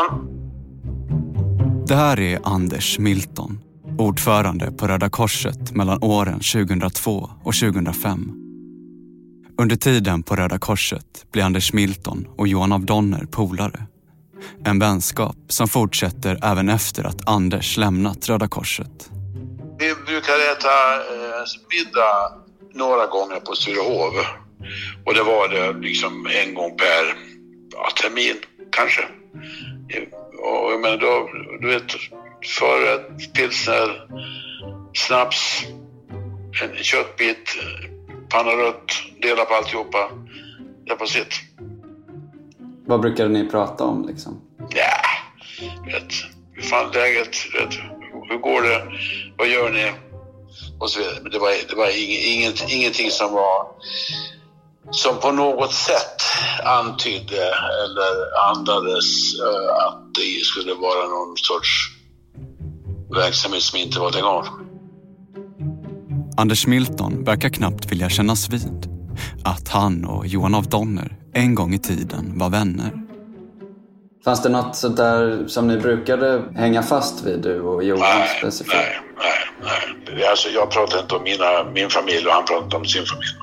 Milton. Det här är Anders Milton, ordförande på Röda Korset mellan åren 2002 och 2005. Under tiden på Röda Korset blir Anders Milton och Johan av Donner polare. En vänskap som fortsätter även efter att Anders lämnat Röda Korset. Vi brukar äta eh, middag några gånger på Sturehov. Och det var det liksom en gång per ja, termin kanske. Och jag menar då, du vet, förrätt, pilsner, snaps, en köttbit, panna rött, dela på alltihopa. Det på sitt. Vad brukade ni prata om liksom? Ja, vet, hur fan läget, vet, hur går det, vad gör ni? Och så vidare. Det var, det var inget, ingenting som var som på något sätt antydde eller andades uh, att det skulle vara någon sorts verksamhet som inte var legal. Anders Milton verkar knappt vilja kännas vid att han och Johan av Donner en gång i tiden var vänner. Fanns det något sånt där som ni brukade hänga fast vid, du och Johan nej, specifikt? Nej, nej, nej. Alltså, jag pratar inte om mina, min familj och han pratar inte om sin familj.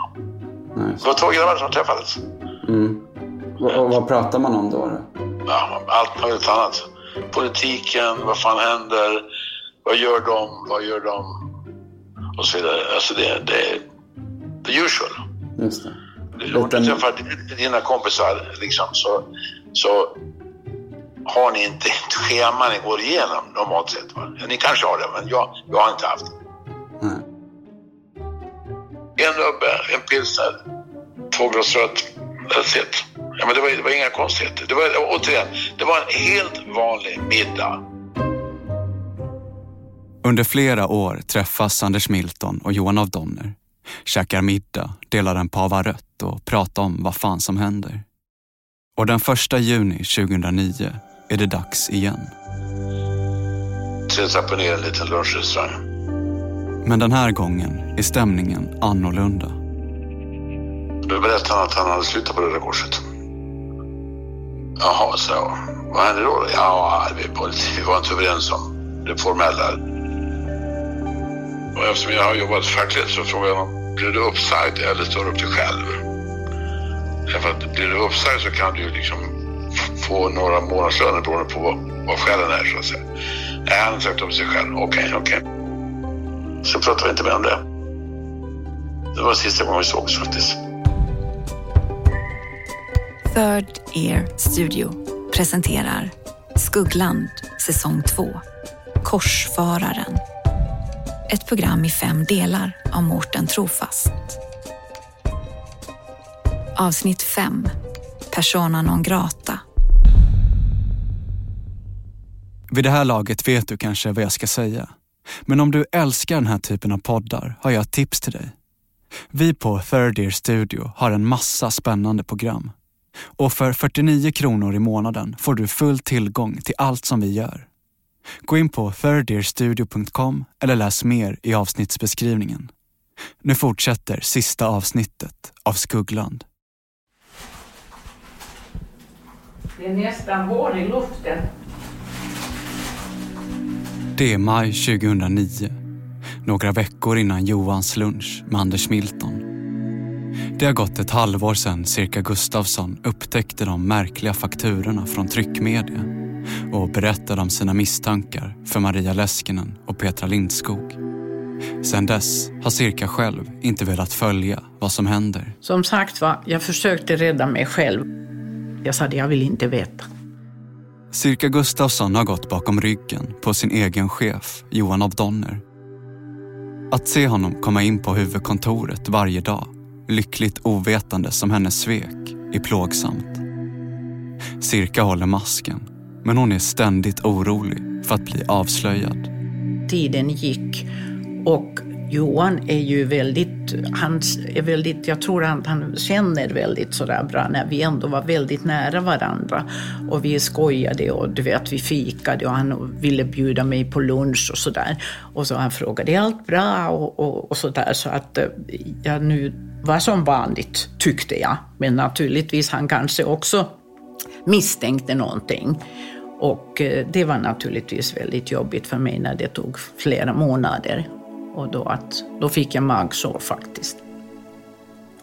Det var två grabbar som träffades. Mm. Och vad pratar man om då? då? Ja, allt möjligt annat. Politiken, vad fan händer? Vad gör de? Vad gör de? Och så vidare. Alltså det, det, the usual. Just det. Om du träffar dina kompisar liksom, så, så har ni inte ett schema ni går igenom normalt sett. Va? Ni kanske har det, men jag, jag har inte haft det. En nubbe, en pilsner, två glas rött. That's it. Ja, men det, var, det var inga konstigheter. Det var, återigen, det var en helt vanlig middag. Under flera år träffas Anders Milton och Johan av Donner. Käkar middag, delar en pava rött och pratar om vad fan som händer. Och den första juni 2009 är det dags igen. Sätta på ner en liten lunchrestaurang. Men den här gången är stämningen annorlunda. Då berättade han att han hade slutat på Röda Korset. Jaha, så vad hände då? Ja, vi var, vi var inte överens om det formella. Och eftersom jag har jobbat fackligt så frågade jag honom, blir du uppsagd eller står du upp dig själv? Därför att blir du uppsagd så kan du ju liksom få några månadslöner beroende på vad, vad skälen är så att säga. Nej, han har sagt upp sig själv. Okej, okay, okej. Okay. Så pratade vi inte mer om det. Det var sista gången vi sågs faktiskt. Third Ear Studio presenterar Skuggland säsong 2 Korsfararen. Ett program i fem delar av Mårten Trofast. Avsnitt 5 Persona non grata. Vid det här laget vet du kanske vad jag ska säga. Men om du älskar den här typen av poddar har jag ett tips till dig. Vi på Third Ear Studio har en massa spännande program. Och för 49 kronor i månaden får du full tillgång till allt som vi gör. Gå in på thirdearstudio.com eller läs mer i avsnittsbeskrivningen. Nu fortsätter sista avsnittet av Skuggland. Det är nästan vår i luften. Det är maj 2009. Några veckor innan Johans lunch med Anders Milton. Det har gått ett halvår sedan cirka Gustafsson upptäckte de märkliga fakturorna från tryckmedia och berättade om sina misstankar för Maria Leskinen och Petra Lindskog. Sedan dess har Cirka själv inte velat följa vad som händer. Som sagt var, jag försökte rädda mig själv. Jag sa att jag vill inte veta. Cirka Gustafsson har gått bakom ryggen på sin egen chef, Johan av Donner. Att se honom komma in på huvudkontoret varje dag, lyckligt ovetande som hennes svek, är plågsamt. Cirka håller masken, men hon är ständigt orolig för att bli avslöjad. Tiden gick och Johan är ju väldigt, han är väldigt, jag tror att han känner väldigt sådär bra när vi ändå var väldigt nära varandra. Och vi skojade och du vet, vi fikade och han ville bjuda mig på lunch och sådär. Och så han frågade, är allt bra? Och, och, och sådär. Så att eh, jag nu var som vanligt, tyckte jag. Men naturligtvis han kanske också misstänkte någonting. Och eh, det var naturligtvis väldigt jobbigt för mig när det tog flera månader. Och då, att, då fick jag magsår faktiskt.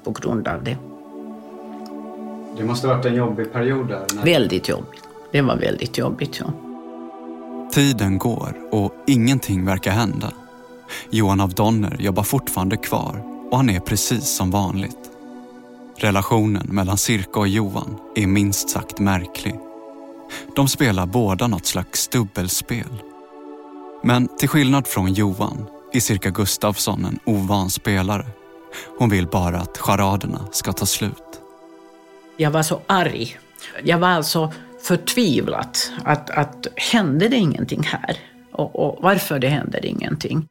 På grund av det. Det måste ha varit en jobbig period där? När... Väldigt jobbigt. Det var väldigt jobbigt, ja. Tiden går och ingenting verkar hända. Johan av Donner jobbar fortfarande kvar och han är precis som vanligt. Relationen mellan Cirka och Johan är minst sagt märklig. De spelar båda något slags dubbelspel. Men till skillnad från Johan är Cirka Gustafsson en ovan spelare. Hon vill bara att charaderna ska ta slut. Jag var så arg. Jag var alltså förtvivlat. Att, att hände det ingenting här? Och, och varför det händer ingenting?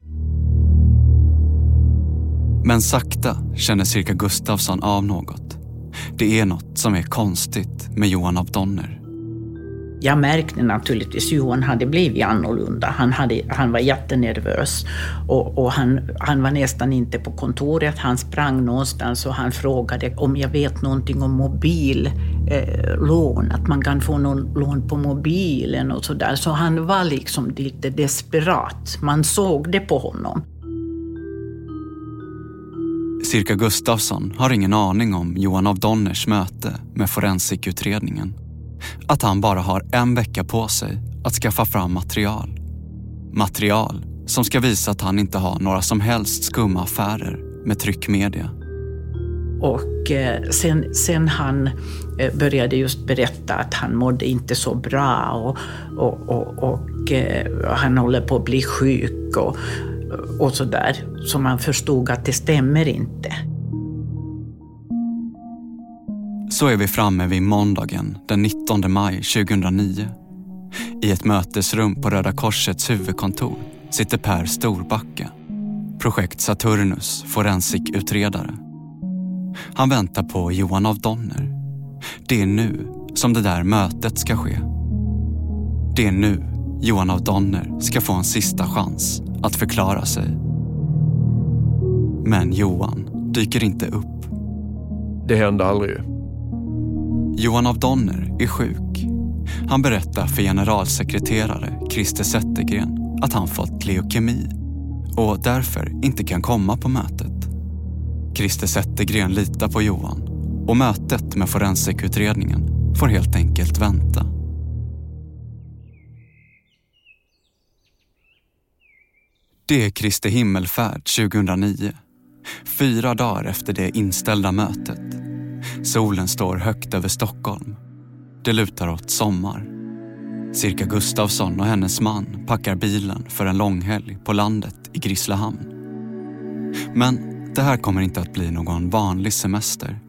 Men sakta känner Cirka Gustafsson av något. Det är något som är konstigt med Johan av Donner. Jag märkte naturligtvis att Johan hade blivit annorlunda. Han, hade, han var jättenervös och, och han, han var nästan inte på kontoret. Han sprang någonstans och han frågade om jag vet någonting om mobillån, eh, att man kan få någon lån på mobilen och sådär. Så han var liksom lite desperat. Man såg det på honom. Cirka Gustafsson har ingen aning om Johan av Donners möte med forensikutredningen att han bara har en vecka på sig att skaffa fram material. Material som ska visa att han inte har några som helst skumma affärer med tryckmedia. Och eh, sen, sen han eh, började just berätta att han mådde inte så bra och, och, och, och eh, han håller på att bli sjuk och, och sådär. Så man förstod att det stämmer inte. Så är vi framme vid måndagen den 19 maj 2009. I ett mötesrum på Röda Korsets huvudkontor sitter Per Storbacka, Projekt Saturnus forensikutredare. Han väntar på Johan av Donner. Det är nu som det där mötet ska ske. Det är nu Johan av Donner ska få en sista chans att förklara sig. Men Johan dyker inte upp. Det hände aldrig. Johan av Donner är sjuk. Han berättar för generalsekreterare Christer Zettergren att han fått leukemi och därför inte kan komma på mötet. Christer Zettergren litar på Johan och mötet med forensikutredningen får helt enkelt vänta. Det är Kristi himmelfärd 2009. Fyra dagar efter det inställda mötet Solen står högt över Stockholm. Det lutar åt sommar. Cirka Gustafsson och hennes man packar bilen för en långhelg på landet i Grisslehamn. Men det här kommer inte att bli någon vanlig semester.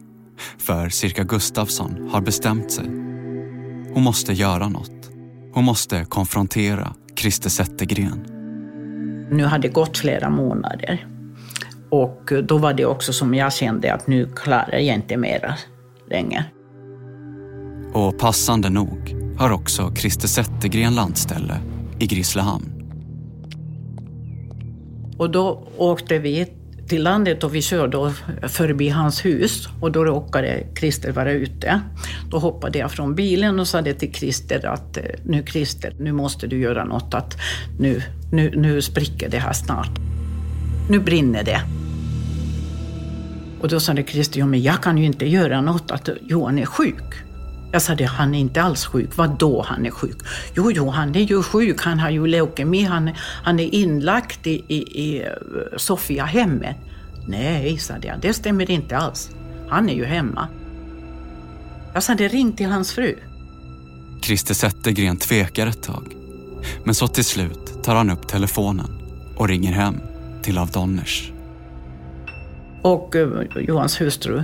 För Cirka Gustafsson har bestämt sig. Hon måste göra något. Hon måste konfrontera Christer Zettergren. Nu har det gått flera månader och då var det också som jag kände att nu klarar jag inte mera längre. Och passande nog har också Christer Zettergren landställe i Grisslehamn. Och då åkte vi till landet och vi körde förbi hans hus och då råkade Christer vara ute. Då hoppade jag från bilen och sa till Christer att nu Christer, nu måste du göra något. Att nu, nu, nu spricker det här snart. Nu brinner det. Och då sa det Christer, ja, men jag kan ju inte göra något att Johan är sjuk. Jag sa det, han är inte alls sjuk. Vad då han är sjuk? Jo, jo, han är ju sjuk. Han har ju leukemi. Han, han är inlagt i, i, i eh, Sofia-hemmet. Nej, sa jag, det stämmer inte alls. Han är ju hemma. Jag sa det, ring till hans fru. Christer Zettergren tvekar ett tag. Men så till slut tar han upp telefonen och ringer hem till Av Donners. Och eh, Johans hustru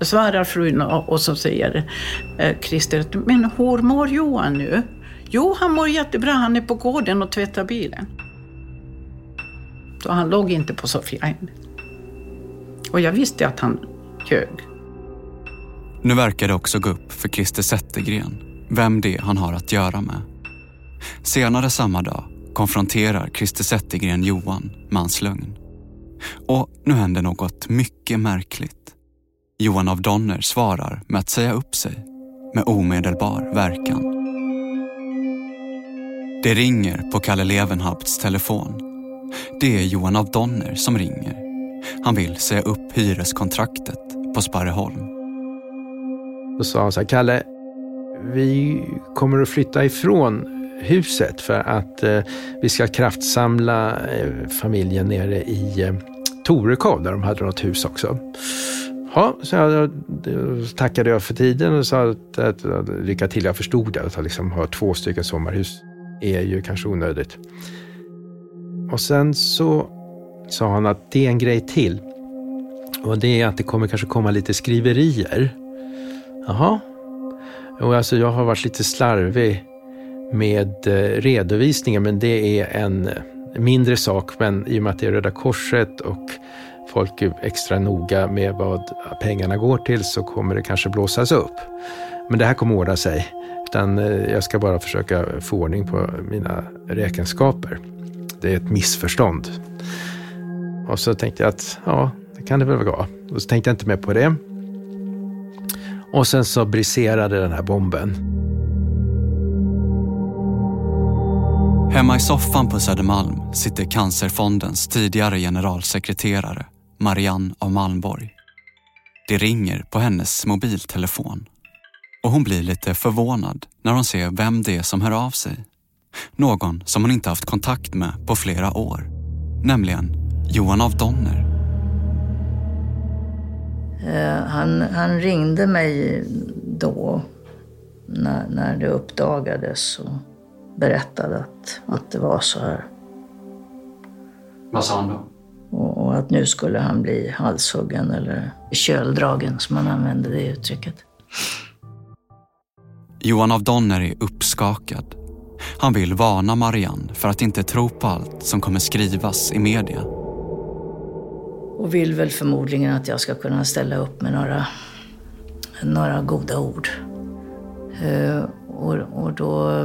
svarar frun och så säger eh, Christer, men hur mår Johan nu? Jo, han mår jättebra. Han är på gården och tvättar bilen. Så han låg inte på Sofia Och jag visste att han ljög. Nu verkar det också gå upp för Christer Zettergren vem det är han har att göra med. Senare samma dag konfronterar Christer Zettergren Johan med hans lögn. Och nu händer något mycket märkligt. Johan av Donner svarar med att säga upp sig med omedelbar verkan. Det ringer på Kalle Levenhaupts telefon. Det är Johan av Donner som ringer. Han vill säga upp hyreskontraktet på Sparreholm. Då sa han så här, Kalle, vi kommer att flytta ifrån huset för att eh, vi ska kraftsamla eh, familjen nere i eh, Torekov där de hade något hus också. Ja, så jag, tackade jag för tiden och sa att, att, att lycka till. Jag förstod det, att liksom ha två stycken sommarhus är ju kanske onödigt. Och sen så sa han att det är en grej till. Och det är att det kommer kanske komma lite skriverier. Jaha. Och alltså jag har varit lite slarvig med eh, redovisningen, men det är en mindre sak. Men i och med att det är Röda Korset och folk är extra noga med vad pengarna går till så kommer det kanske blåsas upp. Men det här kommer ordna sig. Utan eh, jag ska bara försöka få ordning på mina räkenskaper. Det är ett missförstånd. Och så tänkte jag att ja, det kan det väl vara. Och så tänkte jag inte mer på det. Och sen så briserade den här bomben. Hemma i soffan på Södermalm sitter Cancerfondens tidigare generalsekreterare Marianne av Malmborg. Det ringer på hennes mobiltelefon och hon blir lite förvånad när hon ser vem det är som hör av sig. Någon som hon inte haft kontakt med på flera år, nämligen Johan av Donner. Eh, han, han ringde mig då när, när det uppdagades och berättade att, att det var så här. Vad sa han då? Och, och att nu skulle han bli halshuggen eller köldragen, som man använde det uttrycket. Johan av Donner är uppskakad. Han vill varna Marianne för att inte tro på allt som kommer skrivas i media. Och vill väl förmodligen att jag ska kunna ställa upp med några, några goda ord. Uh, och, och då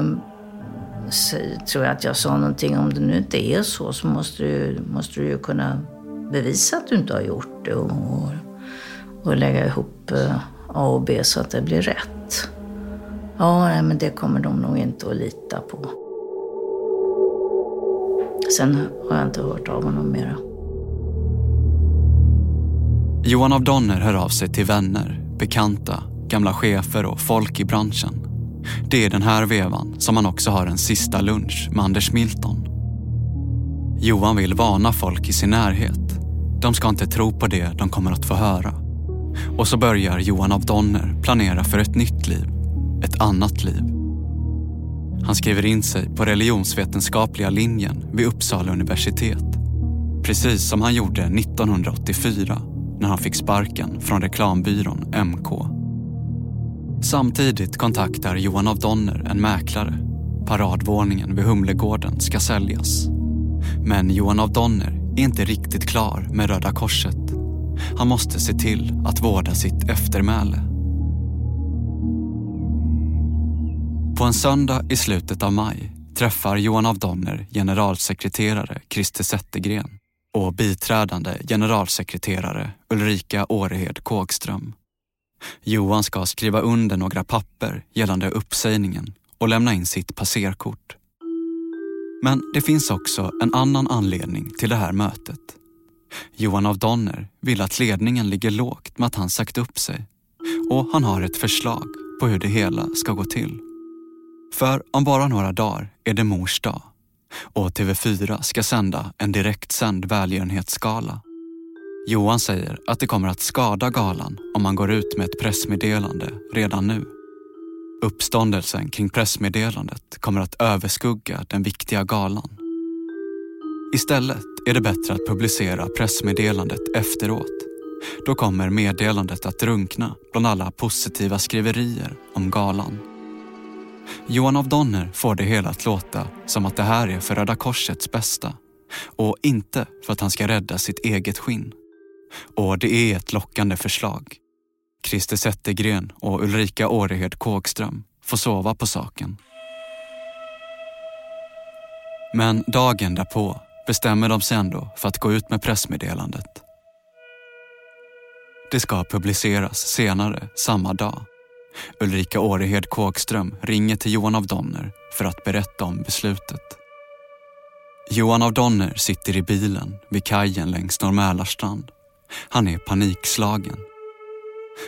tror jag att jag sa någonting, om det nu inte är så så måste du, måste du ju kunna bevisa att du inte har gjort det och, och, och lägga ihop eh, A och B så att det blir rätt. Ja, nej, men det kommer de nog inte att lita på. Sen har jag inte hört av honom mera. Johan av Donner hör av sig till vänner, bekanta, gamla chefer och folk i branschen. Det är den här vevan som han också har en sista lunch med Anders Milton. Johan vill varna folk i sin närhet. De ska inte tro på det de kommer att få höra. Och så börjar Johan av Donner planera för ett nytt liv ett annat liv. Han skriver in sig på religionsvetenskapliga linjen vid Uppsala universitet. Precis som han gjorde 1984 när han fick sparken från reklambyrån MK. Samtidigt kontaktar Johan av Donner en mäklare. Paradvåningen vid Humlegården ska säljas. Men Johan av Donner är inte riktigt klar med Röda Korset. Han måste se till att vårda sitt eftermäle. På en söndag i slutet av maj träffar Johan av Donner generalsekreterare Christer Zettergren och biträdande generalsekreterare Ulrika Årehed Kågström. Johan ska skriva under några papper gällande uppsägningen och lämna in sitt passerkort. Men det finns också en annan anledning till det här mötet. Johan av Donner vill att ledningen ligger lågt med att han sagt upp sig och han har ett förslag på hur det hela ska gå till. För om bara några dagar är det mors dag och TV4 ska sända en direktsänd välgörenhetsgala. Johan säger att det kommer att skada galan om man går ut med ett pressmeddelande redan nu. Uppståndelsen kring pressmeddelandet kommer att överskugga den viktiga galan. Istället är det bättre att publicera pressmeddelandet efteråt. Då kommer meddelandet att drunkna bland alla positiva skriverier om galan. Johan av Donner får det hela att låta som att det här är för Röda Korsets bästa och inte för att han ska rädda sitt eget skinn. Och det är ett lockande förslag. Christer Zettergren och Ulrika Årehed Kågström får sova på saken. Men dagen därpå bestämmer de sig ändå för att gå ut med pressmeddelandet. Det ska publiceras senare samma dag Ulrika Årehed Kågström ringer till Johan av Donner för att berätta om beslutet. Johan av Donner sitter i bilen vid kajen längs Norr han är panikslagen.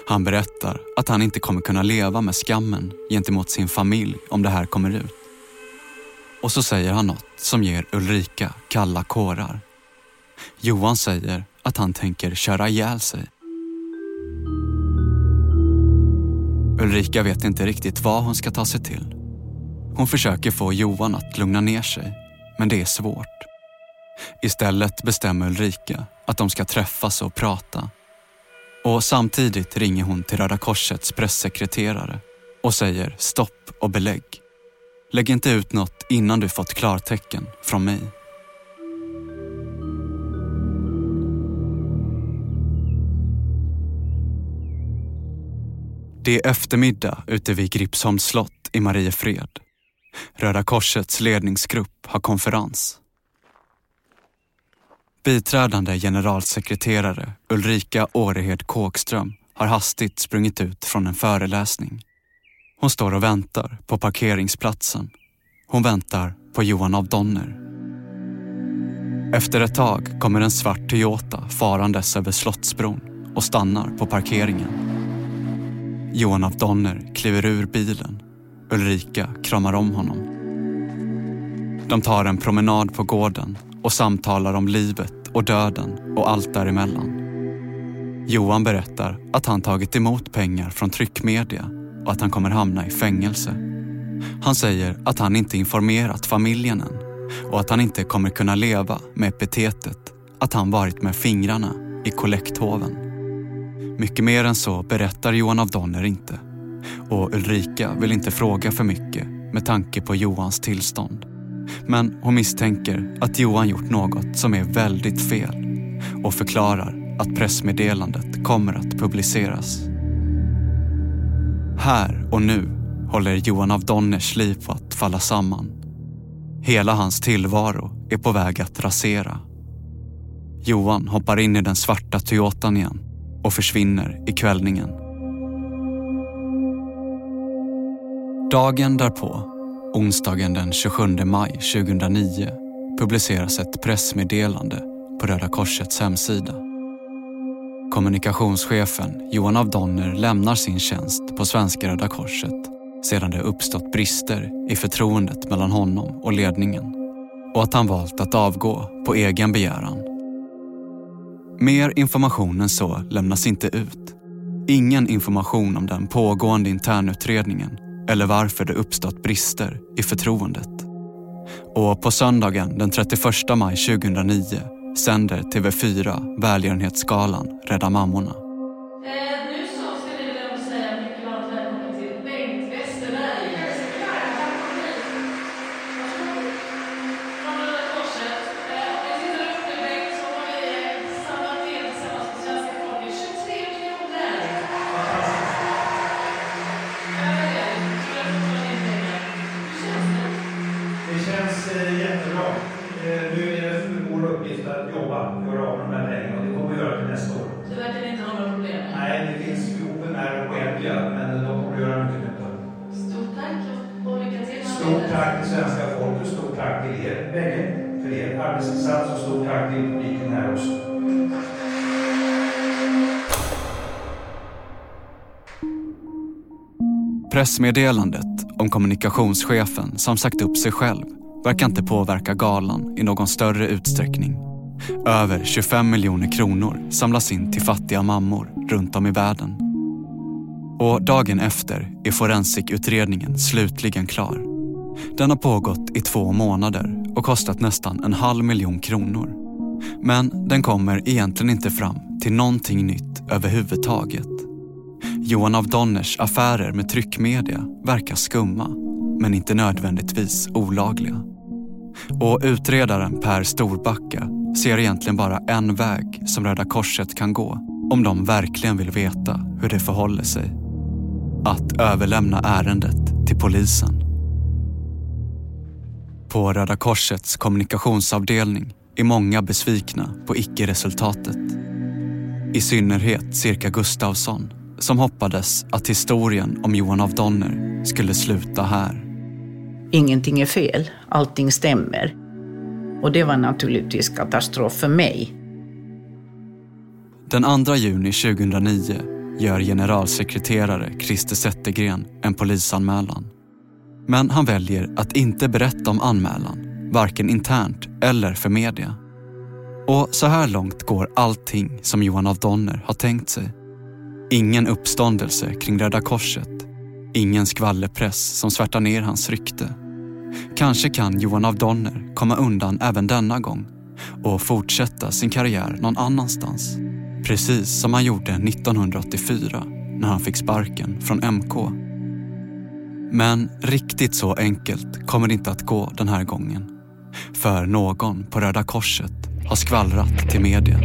Han berättar att han inte kommer kunna leva med skammen gentemot sin familj om det här kommer ut. Och så säger han något som ger Ulrika kalla kårar. Johan säger att han tänker köra ihjäl sig. Ulrika vet inte riktigt vad hon ska ta sig till. Hon försöker få Johan att lugna ner sig, men det är svårt. Istället bestämmer Ulrika att de ska träffas och prata. Och samtidigt ringer hon till Röda Korsets pressekreterare och säger stopp och belägg. Lägg inte ut något innan du fått klartecken från mig. Det är eftermiddag ute vid Gripsholms slott i Mariefred. Röda Korsets ledningsgrupp har konferens. Biträdande generalsekreterare Ulrika Årehed Kåkström har hastigt sprungit ut från en föreläsning. Hon står och väntar på parkeringsplatsen. Hon väntar på Johan av Donner. Efter ett tag kommer en svart Toyota farandes över Slottsbron och stannar på parkeringen. Johan af Donner kliver ur bilen. Ulrika kramar om honom. De tar en promenad på gården och samtalar om livet och döden och allt däremellan. Johan berättar att han tagit emot pengar från tryckmedia och att han kommer hamna i fängelse. Han säger att han inte informerat familjen än och att han inte kommer kunna leva med epitetet att han varit med fingrarna i kollekthoven. Mycket mer än så berättar Johan av Donner inte. Och Ulrika vill inte fråga för mycket med tanke på Johans tillstånd. Men hon misstänker att Johan gjort något som är väldigt fel och förklarar att pressmeddelandet kommer att publiceras. Här och nu håller Johan av Donners liv på att falla samman. Hela hans tillvaro är på väg att rasera. Johan hoppar in i den svarta Toyotan igen och försvinner i kvällningen. Dagen därpå, onsdagen den 27 maj 2009, publiceras ett pressmeddelande på Röda Korsets hemsida. Kommunikationschefen Johan av Donner lämnar sin tjänst på Svenska Röda Korset sedan det uppstått brister i förtroendet mellan honom och ledningen och att han valt att avgå på egen begäran Mer information än så lämnas inte ut. Ingen information om den pågående internutredningen eller varför det uppstått brister i förtroendet. Och på söndagen den 31 maj 2009 sänder TV4 välgörenhetsgalan Rädda mammorna. Pressmeddelandet om kommunikationschefen som sagt upp sig själv verkar inte påverka galan i någon större utsträckning. Över 25 miljoner kronor samlas in till fattiga mammor runt om i världen. Och dagen efter är forensikutredningen slutligen klar. Den har pågått i två månader och kostat nästan en halv miljon kronor. Men den kommer egentligen inte fram till någonting nytt överhuvudtaget. Johan av Donners affärer med tryckmedia verkar skumma, men inte nödvändigtvis olagliga. Och utredaren Per Storbacka ser egentligen bara en väg som Röda Korset kan gå om de verkligen vill veta hur det förhåller sig. Att överlämna ärendet till polisen. På Röda Korsets kommunikationsavdelning är många besvikna på icke-resultatet. I synnerhet Cirka Gustavsson som hoppades att historien om Johan av Donner skulle sluta här. ingenting är fel, allting stämmer. Och det var naturligtvis katastrof för mig. Den 2 juni 2009 gör generalsekreterare Christer Zettergren en polisanmälan. Men han väljer att inte berätta om anmälan, varken internt eller för media. Och så här långt går allting som Johan af Donner har tänkt sig. Ingen uppståndelse kring Röda Korset. Ingen skvallerpress som svärtar ner hans rykte. Kanske kan Johan af Donner komma undan även denna gång och fortsätta sin karriär någon annanstans. Precis som han gjorde 1984 när han fick sparken från MK. Men riktigt så enkelt kommer det inte att gå den här gången. För någon på Röda Korset har skvallrat till media.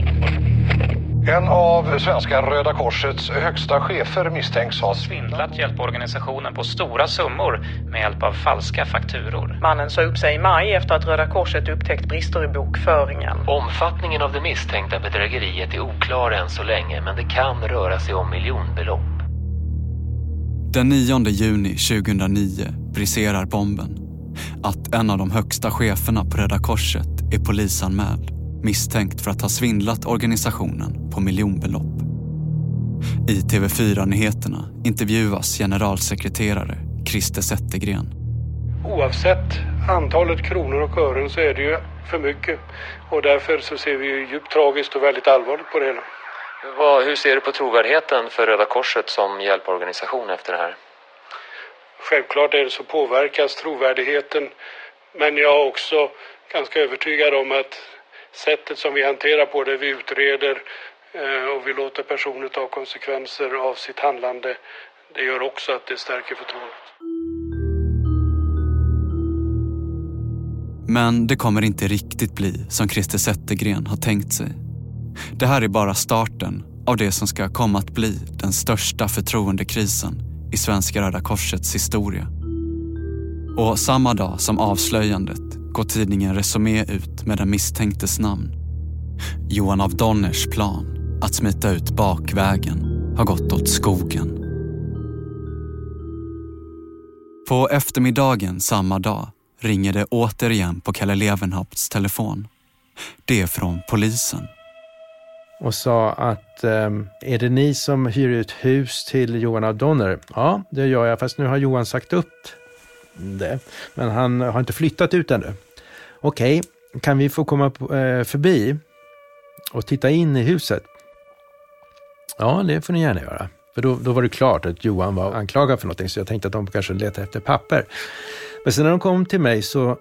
En av svenska Röda Korsets högsta chefer misstänks ha svindlat hjälporganisationen på stora summor med hjälp av falska fakturor. Mannen sa upp sig i maj efter att Röda Korset upptäckt brister i bokföringen. Omfattningen av det misstänkta bedrägeriet är oklar än så länge men det kan röra sig om miljonbelopp. Den 9 juni 2009 briserar bomben. Att en av de högsta cheferna på Röda Korset är polisanmäld misstänkt för att ha svindlat organisationen på miljonbelopp. I TV4-nyheterna intervjuas generalsekreterare Christer Zettergren. Oavsett antalet kronor och ören så är det ju för mycket och därför så ser vi ju djupt tragiskt och väldigt allvarligt på det hela hur ser du på trovärdigheten för Röda Korset som hjälporganisation efter det här? Självklart är det så påverkas trovärdigheten men jag är också ganska övertygad om att sättet som vi hanterar på det, vi utreder eh, och vi låter personer ta konsekvenser av sitt handlande. Det gör också att det stärker förtroendet. Men det kommer inte riktigt bli som Christer Zettergren har tänkt sig. Det här är bara starten av det som ska komma att bli den största förtroendekrisen i Svenska Röda Korsets historia. Och samma dag som avslöjandet går tidningen Resumé ut med den misstänktes namn. Johan av Donners plan att smita ut bakvägen har gått åt skogen. På eftermiddagen samma dag ringer det återigen på Kalle Levenhaupts telefon. Det är från polisen. Och sa att ehm, är det ni som hyr ut hus till Johan av Donner? Ja, det gör jag, fast nu har Johan sagt upp det. Men han har inte flyttat ut ännu. Okej, okay, kan vi få komma eh, förbi och titta in i huset? Ja, det får ni gärna göra. För då, då var det klart att Johan var anklagad för någonting, så jag tänkte att de kanske letade efter papper. Men sen när de kom till mig så,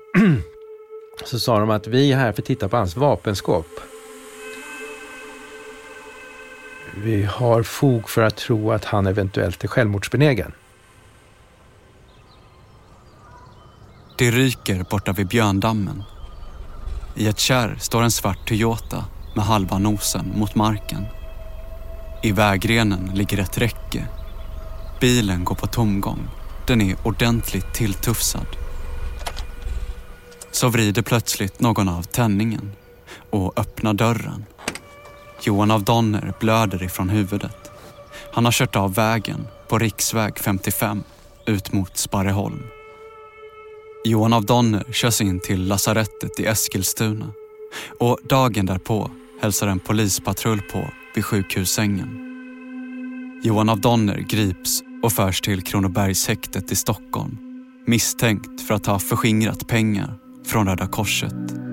så sa de att vi är här för att titta på hans vapenskåp. Vi har fog för att tro att han eventuellt är självmordsbenägen. Det ryker borta vid Björndammen. I ett kärr står en svart Toyota med halva nosen mot marken. I vägrenen ligger ett räcke. Bilen går på tomgång. Den är ordentligt tilltufsad. Så vrider plötsligt någon av tändningen och öppnar dörren. Johan av Donner blöder ifrån huvudet. Han har kört av vägen på riksväg 55 ut mot Sparreholm. Johan av Donner körs in till lasarettet i Eskilstuna och dagen därpå hälsar en polispatrull på vid sjukhussängen. Johan av Donner grips och förs till Kronobergshäktet i Stockholm misstänkt för att ha förskingrat pengar från Röda Korset.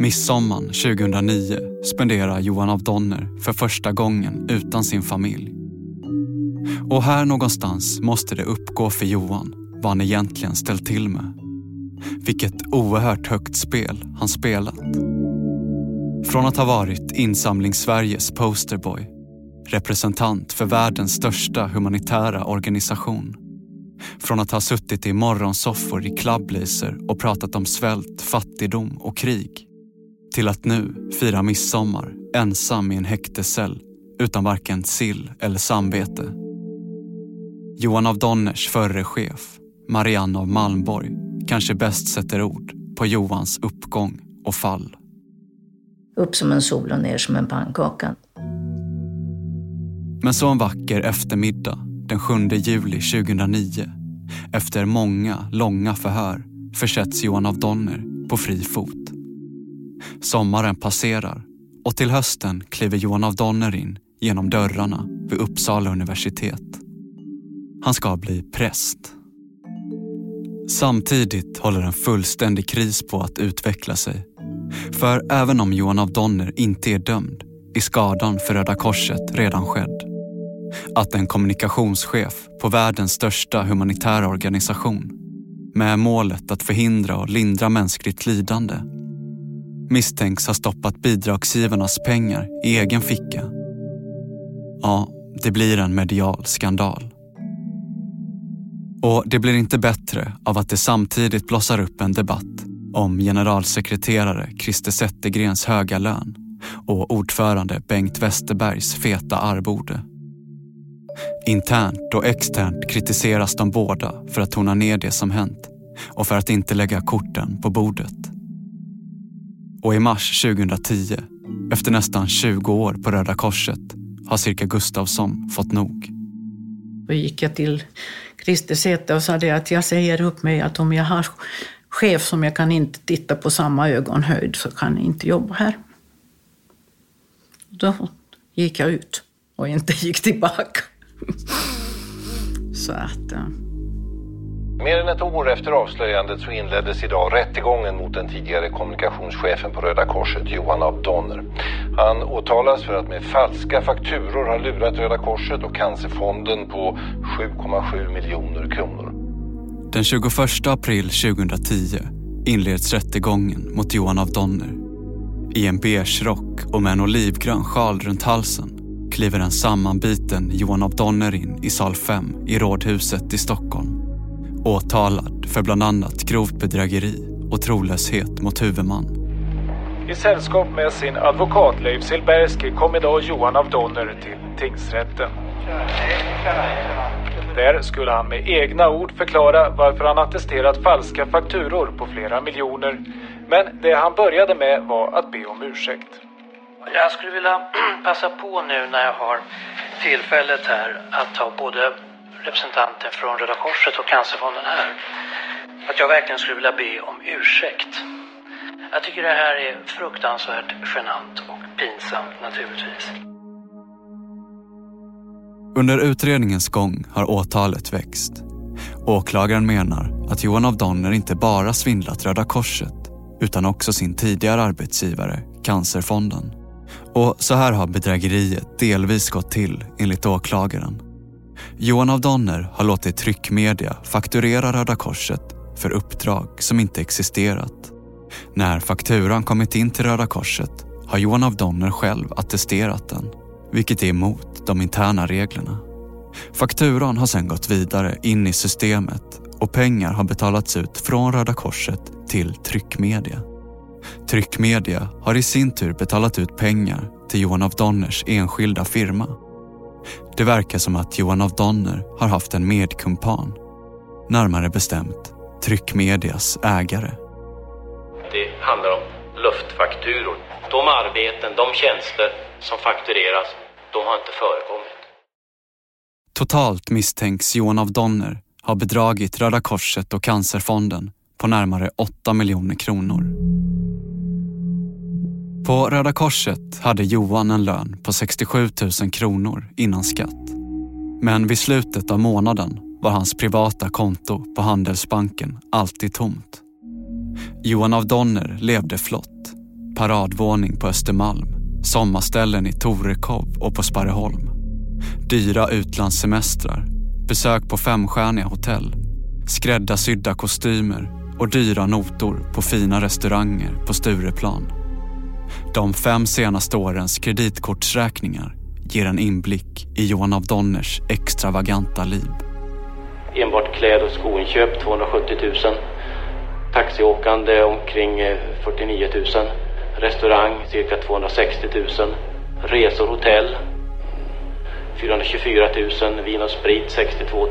Midsommaren 2009 spenderar Johan av Donner för första gången utan sin familj. Och här någonstans måste det uppgå för Johan vad han egentligen ställt till med. Vilket oerhört högt spel han spelat. Från att ha varit Insamlings-Sveriges posterboy, representant för världens största humanitära organisation. Från att ha suttit i morgonsoffor i Clubblazer och pratat om svält, fattigdom och krig. Till att nu fira midsommar ensam i en häktescell utan varken sill eller samvete. Johan av Donners förre chef, Marianne av Malmborg, kanske bäst sätter ord på Johans uppgång och fall. Upp som en sol och ner som en pannkaka. Men så en vacker eftermiddag den 7 juli 2009, efter många långa förhör, försätts Johan av Donner på fri fot. Sommaren passerar och till hösten kliver Johan av Donner in genom dörrarna vid Uppsala universitet. Han ska bli präst. Samtidigt håller en fullständig kris på att utveckla sig. För även om Johan av Donner inte är dömd är skadan för Röda Korset redan skedd. Att en kommunikationschef på världens största humanitära organisation med målet att förhindra och lindra mänskligt lidande misstänks ha stoppat bidragsgivarnas pengar i egen ficka. Ja, det blir en medial skandal. Och det blir inte bättre av att det samtidigt blossar upp en debatt om generalsekreterare Christer Zettergrens höga lön och ordförande Bengt Westerbergs feta arvode. Internt och externt kritiseras de båda för att tona ner det som hänt och för att inte lägga korten på bordet. Och i mars 2010, efter nästan 20 år på Röda Korset, har cirka Gustavsson fått nog. Då gick jag till Christer Säter och sa att jag säger upp mig att om jag har chef som jag kan inte titta på samma ögonhöjd så kan jag inte jobba här. Då gick jag ut och inte gick tillbaka. så att... Mer än ett år efter avslöjandet så inleddes idag rättegången mot den tidigare kommunikationschefen på Röda Korset, Johan av Donner. Han åtalas för att med falska fakturor ha lurat Röda Korset och Cancerfonden på 7,7 miljoner kronor. Den 21 april 2010 inleds rättegången mot Johan av Donner. I en beige rock och med en olivgrön sjal runt halsen kliver en sammanbiten Johan av Donner in i sal 5 i Rådhuset i Stockholm. Åtalad för bland annat grovt bedrägeri och trolöshet mot huvudman. I sällskap med sin advokat Leif Silbersky kom idag Johan av Donner till tingsrätten. Där skulle han med egna ord förklara varför han attesterat falska fakturor på flera miljoner. Men det han började med var att be om ursäkt. Jag skulle vilja passa på nu när jag har tillfället här att ta både representanten från Röda Korset och Cancerfonden här. Att jag verkligen skulle vilja be om ursäkt. Jag tycker det här är fruktansvärt genant och pinsamt naturligtvis. Under utredningens gång har åtalet växt. Åklagaren menar att Johan av Donner inte bara svindlat Röda Korset utan också sin tidigare arbetsgivare, Cancerfonden. Och så här har bedrägeriet delvis gått till enligt åklagaren. Johan av Donner har låtit tryckmedia fakturera Röda Korset för uppdrag som inte existerat. När fakturan kommit in till Röda Korset har Johan av Donner själv attesterat den, vilket är emot de interna reglerna. Fakturan har sedan gått vidare in i systemet och pengar har betalats ut från Röda Korset till tryckmedia. Tryckmedia har i sin tur betalat ut pengar till Johan av Donners enskilda firma. Det verkar som att Johan av Donner har haft en medkumpan, närmare bestämt Tryckmedias ägare. Det handlar om luftfakturor. De arbeten, de tjänster som faktureras, de har inte förekommit. Totalt misstänks Johan av Donner ha bedragit Röda Korset och Cancerfonden på närmare 8 miljoner kronor. På Röda Korset hade Johan en lön på 67 000 kronor innan skatt. Men vid slutet av månaden var hans privata konto på Handelsbanken alltid tomt. Johan av Donner levde flott. Paradvåning på Östermalm, sommarställen i Torekov och på Sparreholm. Dyra utlandssemestrar, besök på femstjärniga hotell, skräddarsydda kostymer och dyra notor på fina restauranger på Stureplan. De fem senaste årens kreditkortsräkningar ger en inblick i Johan av Donners extravaganta liv. Enbart kläd och skoinköp 270 000. Taxiåkande omkring eh, 49 000. Restaurang cirka 260 000. Resor, hotell 424 000. Vin och sprit 62 000.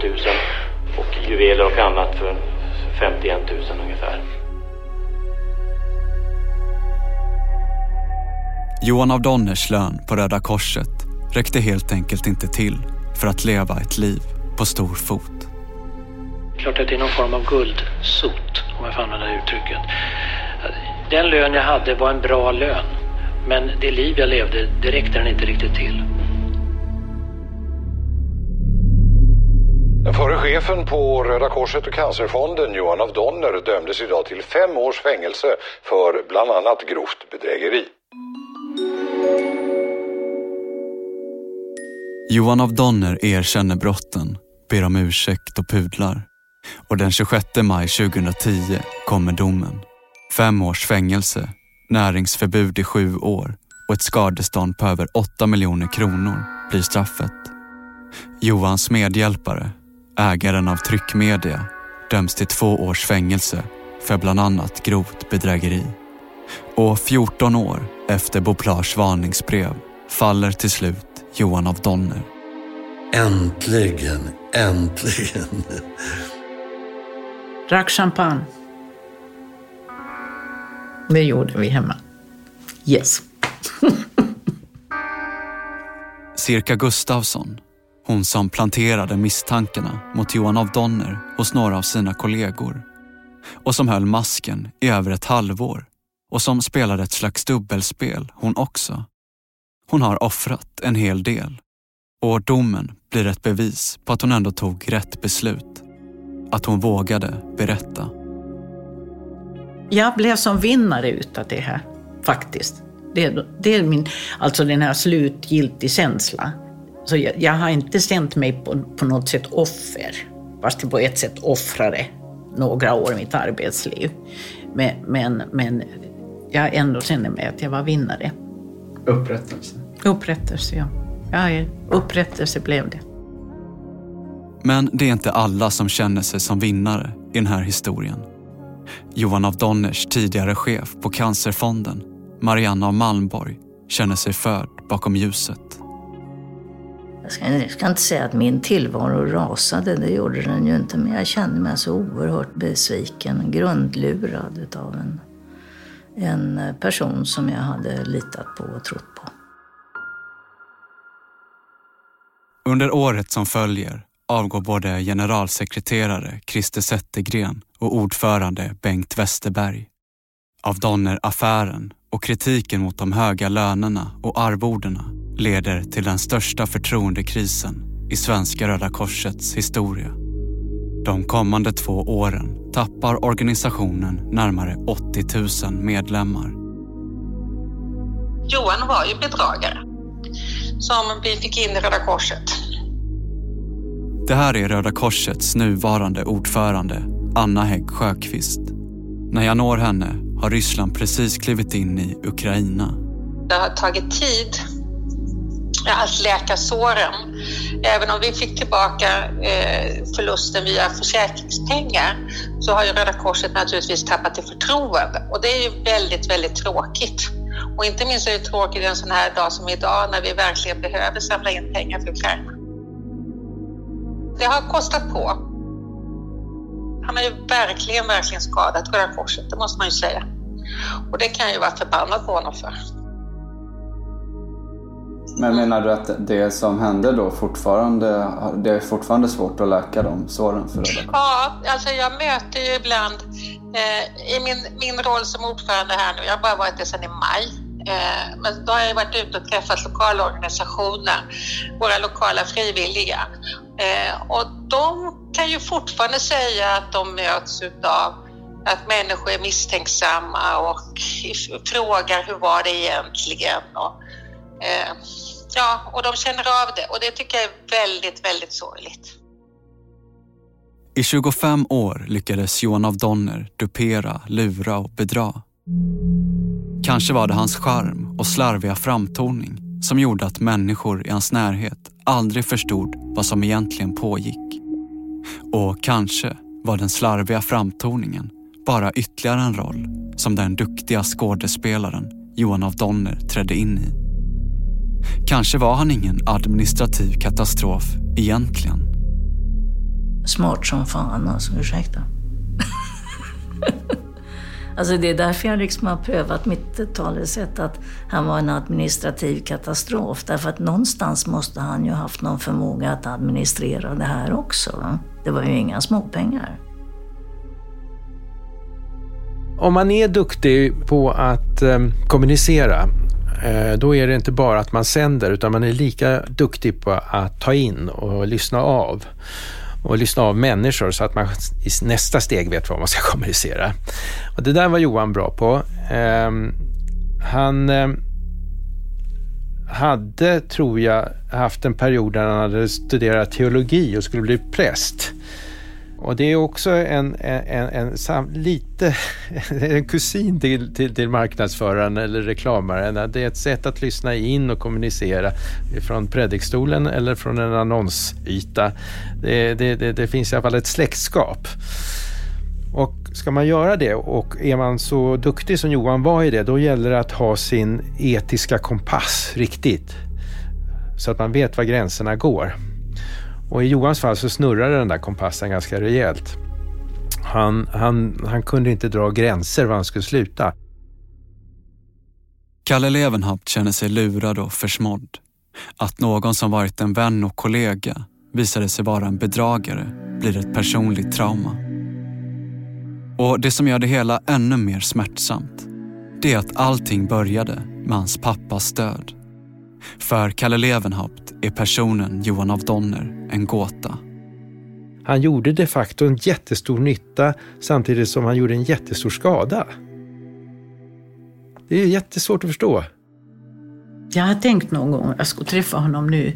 Och juveler och annat för 51 000 ungefär. Johan av Donners lön på Röda Korset räckte helt enkelt inte till för att leva ett liv på stor fot. Klart att det är någon form av guldsot, om jag får använda det uttrycket. Den lön jag hade var en bra lön, men det liv jag levde, det räckte den inte riktigt till. Den förre chefen på Röda Korset och Cancerfonden, Johan af Donner, dömdes idag till fem års fängelse för bland annat grovt bedrägeri. Johan af Donner erkänner brotten, ber om ursäkt och pudlar. Och den 26 maj 2010 kommer domen. Fem års fängelse, näringsförbud i sju år och ett skadestånd på över 8 miljoner kronor blir straffet. Johans medhjälpare, ägaren av tryckmedia, döms till två års fängelse för bland annat grovt bedrägeri. Och 14 år efter Boplars varningsbrev faller till slut Johan af Donner. Äntligen, äntligen. Drack champagne. Det gjorde vi hemma. Yes. Cirka Gustavsson, hon som planterade misstankarna mot Johan af Donner hos några av sina kollegor och som höll masken i över ett halvår och som spelade ett slags dubbelspel hon också. Hon har offrat en hel del och domen blir ett bevis på att hon ändå tog rätt beslut. Att hon vågade berätta. Jag blev som vinnare utav det här, faktiskt. Det, det är min, alltså den här slutgiltig känsla. Så jag, jag, har inte känt mig på, på något sätt offer, fast jag på ett sätt offrade några år i mitt arbetsliv. Men, men, men jag ändå känner mig att jag var vinnare. Upprättelse? Upprättelse, ja. ja upprättelse blev det. Men det är inte alla som känner sig som vinnare i den här historien. Johan av Donners tidigare chef på Cancerfonden, Marianne av Malmborg, känner sig förd bakom ljuset. Jag ska, jag ska, inte säga att min tillvaro rasade, det gjorde den ju inte, men jag kände mig så oerhört besviken, grundlurad av en, en person som jag hade litat på och trott på. Under året som följer avgår både generalsekreterare Christer Zettergren och ordförande Bengt Westerberg. Av Donner-affären och kritiken mot de höga lönerna och arvodena leder till den största förtroendekrisen i svenska Röda Korsets historia. De kommande två åren tappar organisationen närmare 80 000 medlemmar. Johan var ju bedragare som vi fick in i Röda Korset. Det här är Röda Korsets nuvarande ordförande Anna Hägg Sjöqvist. När jag når henne har Ryssland precis klivit in i Ukraina. Det har tagit tid att läka såren. Även om vi fick tillbaka eh, förlusten via försäkringspengar så har ju Röda Korset naturligtvis tappat i förtroende och det är ju väldigt, väldigt tråkigt. Och inte minst är det tråkigt en sån här dag som idag när vi verkligen behöver samla in pengar för Ukraina. Det har kostat på. Han har ju verkligen, verkligen skadat Röda Korset, det måste man ju säga. Och det kan jag ju vara förbannad på honom för. Men menar du att det som hände då fortfarande, det är fortfarande svårt att läka de såren för Röda? Ja, alltså jag möter ju ibland eh, i min, min roll som ordförande här nu, jag har bara varit det sedan i maj, eh, men då har jag varit ute och träffat lokala organisationer, våra lokala frivilliga. Eh, och de kan ju fortfarande säga att de möts utav att människor är misstänksamma och frågar hur var det egentligen? Och, eh, ja, och de känner av det och det tycker jag är väldigt, väldigt sorgligt. I 25 år lyckades Johan av Donner dupera, lura och bedra. Kanske var det hans charm och slarviga framtoning som gjorde att människor i hans närhet aldrig förstod vad som egentligen pågick. Och kanske var den slarviga framtoningen bara ytterligare en roll som den duktiga skådespelaren Johan av Donner trädde in i. Kanske var han ingen administrativ katastrof egentligen. Smart som fan alltså, ursäkta. Alltså det är därför jag liksom har prövat mitt talesätt att han var en administrativ katastrof. Därför att någonstans måste han ju haft någon förmåga att administrera det här också. Det var ju inga småpengar. Om man är duktig på att eh, kommunicera, Eh, då är det inte bara att man sänder, utan man är lika duktig på att ta in och lyssna av. Och lyssna av människor så att man i nästa steg vet vad man ska kommunicera. Och det där var Johan bra på. Eh, han ehm, hade, tror jag, haft en period där han hade studerat teologi och skulle bli präst. Och det är också en, en, en, en lite en kusin till, till, till, marknadsföraren eller reklamaren. Det är ett sätt att lyssna in och kommunicera från predikstolen eller från en annonsyta. Det, det, det, det finns i alla fall ett släktskap. Och ska man göra det och är man så duktig som Johan var i det, då gäller det att ha sin etiska kompass riktigt. Så att man vet var gränserna går. Och i Johans fall så snurrade den där kompassen ganska rejält. Han, han, han kunde inte dra gränser var han skulle sluta. Kalle Levenhaupt känner sig lurad och försmådd. Att någon som varit en vän och kollega visade sig vara en bedragare blir ett personligt trauma. Och det som gör det hela ännu mer smärtsamt, det är att allting började med hans pappas död. För Kalle Levenhaupt är personen Johan av Donner en gåta. Han gjorde de facto en jättestor nytta samtidigt som han gjorde en jättestor skada. Det är jättesvårt att förstå. Jag har tänkt någon gång att jag skulle träffa honom nu.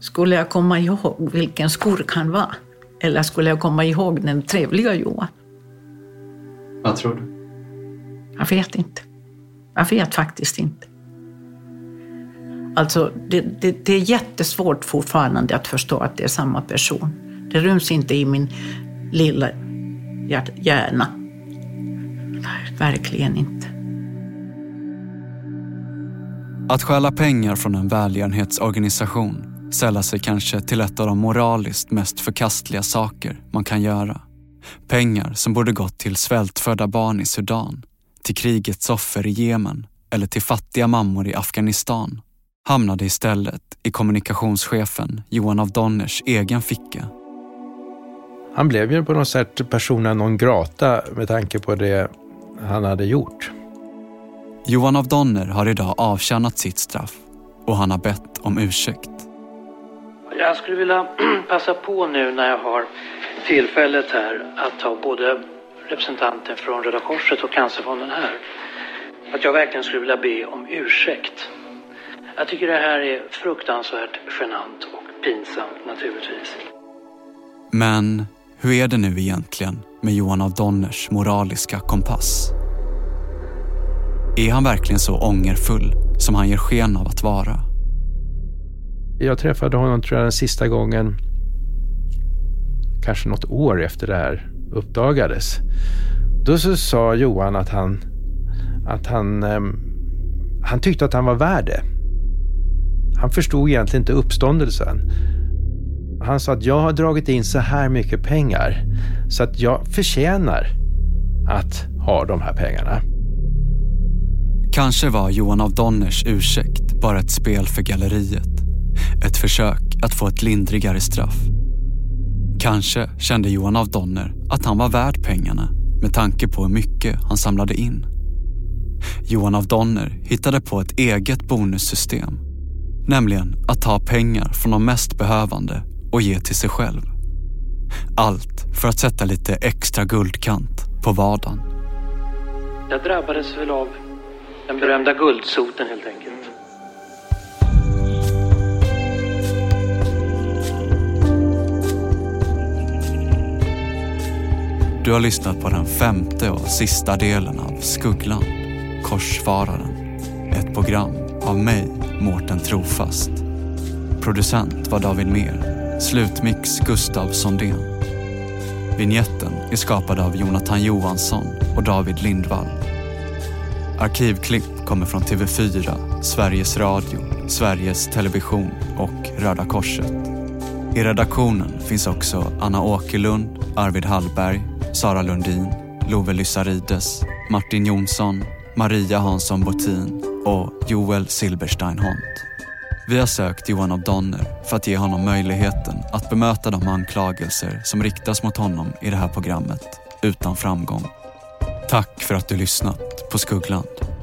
Skulle jag komma ihåg vilken skurk han var? Eller skulle jag komma ihåg den trevliga Johan? Vad tror du? Jag vet inte. Jag vet faktiskt inte. Alltså, det, det, det, är jättesvårt fortfarande att förstå att det är samma person. Det ryms inte i min lilla hjärna. Nej, verkligen inte. Att stjäla pengar från en välgörenhetsorganisation sällar sig kanske till ett av de moraliskt mest förkastliga saker man kan göra. Pengar som borde gått till svältfödda barn i Sudan, till krigets offer i Jemen eller till fattiga mammor i Afghanistan hamnade istället i kommunikationschefen Johan av Donners egen ficka. Han blev ju på något sätt persona non grata med tanke på det han hade gjort. Johan av Donner har idag avtjänat sitt straff och han har bett om ursäkt. Jag skulle vilja passa på nu när jag har tillfället här att ta både representanten från Röda Korset och Cancerfonden här. Att jag verkligen skulle vilja be om ursäkt jag tycker det här är fruktansvärt genant och pinsamt naturligtvis. Men hur är det nu egentligen med Johan av Donners moraliska kompass? Är han verkligen så ångerfull som han ger sken av att vara? Jag träffade honom tror jag den sista gången kanske något år efter det här uppdagades. Då så sa Johan att han, att han, um, han tyckte att han var värd det. Han förstod egentligen inte uppståndelsen. Han sa att jag har dragit in så här mycket pengar så att jag förtjänar att ha de här pengarna. Kanske var Johan av Donners ursäkt bara ett spel för galleriet. Ett försök att få ett lindrigare straff. Kanske kände Johan av Donner att han var värd pengarna med tanke på hur mycket han samlade in. Johan av Donner hittade på ett eget bonussystem Nämligen att ta pengar från de mest behövande och ge till sig själv. Allt för att sätta lite extra guldkant på vardagen. Jag drabbades väl av den berömda guldsoten helt enkelt. Du har lyssnat på den femte och sista delen av Skuggland, Korsfararen. Ett program av mig, Mårten Trofast. Producent var David Mer. Slutmix Gustav Sondén. Vinjetten är skapad av Jonathan Johansson och David Lindvall. Arkivklipp kommer från TV4, Sveriges Radio, Sveriges Television och Röda Korset. I redaktionen finns också Anna Åkerlund, Arvid Hallberg, Sara Lundin, Love Lyssarides, Martin Jonsson, Maria Hansson Botin och Joel Silberstein Hont. Vi har sökt Johan av Donner för att ge honom möjligheten att bemöta de anklagelser som riktas mot honom i det här programmet utan framgång. Tack för att du lyssnat på Skuggland.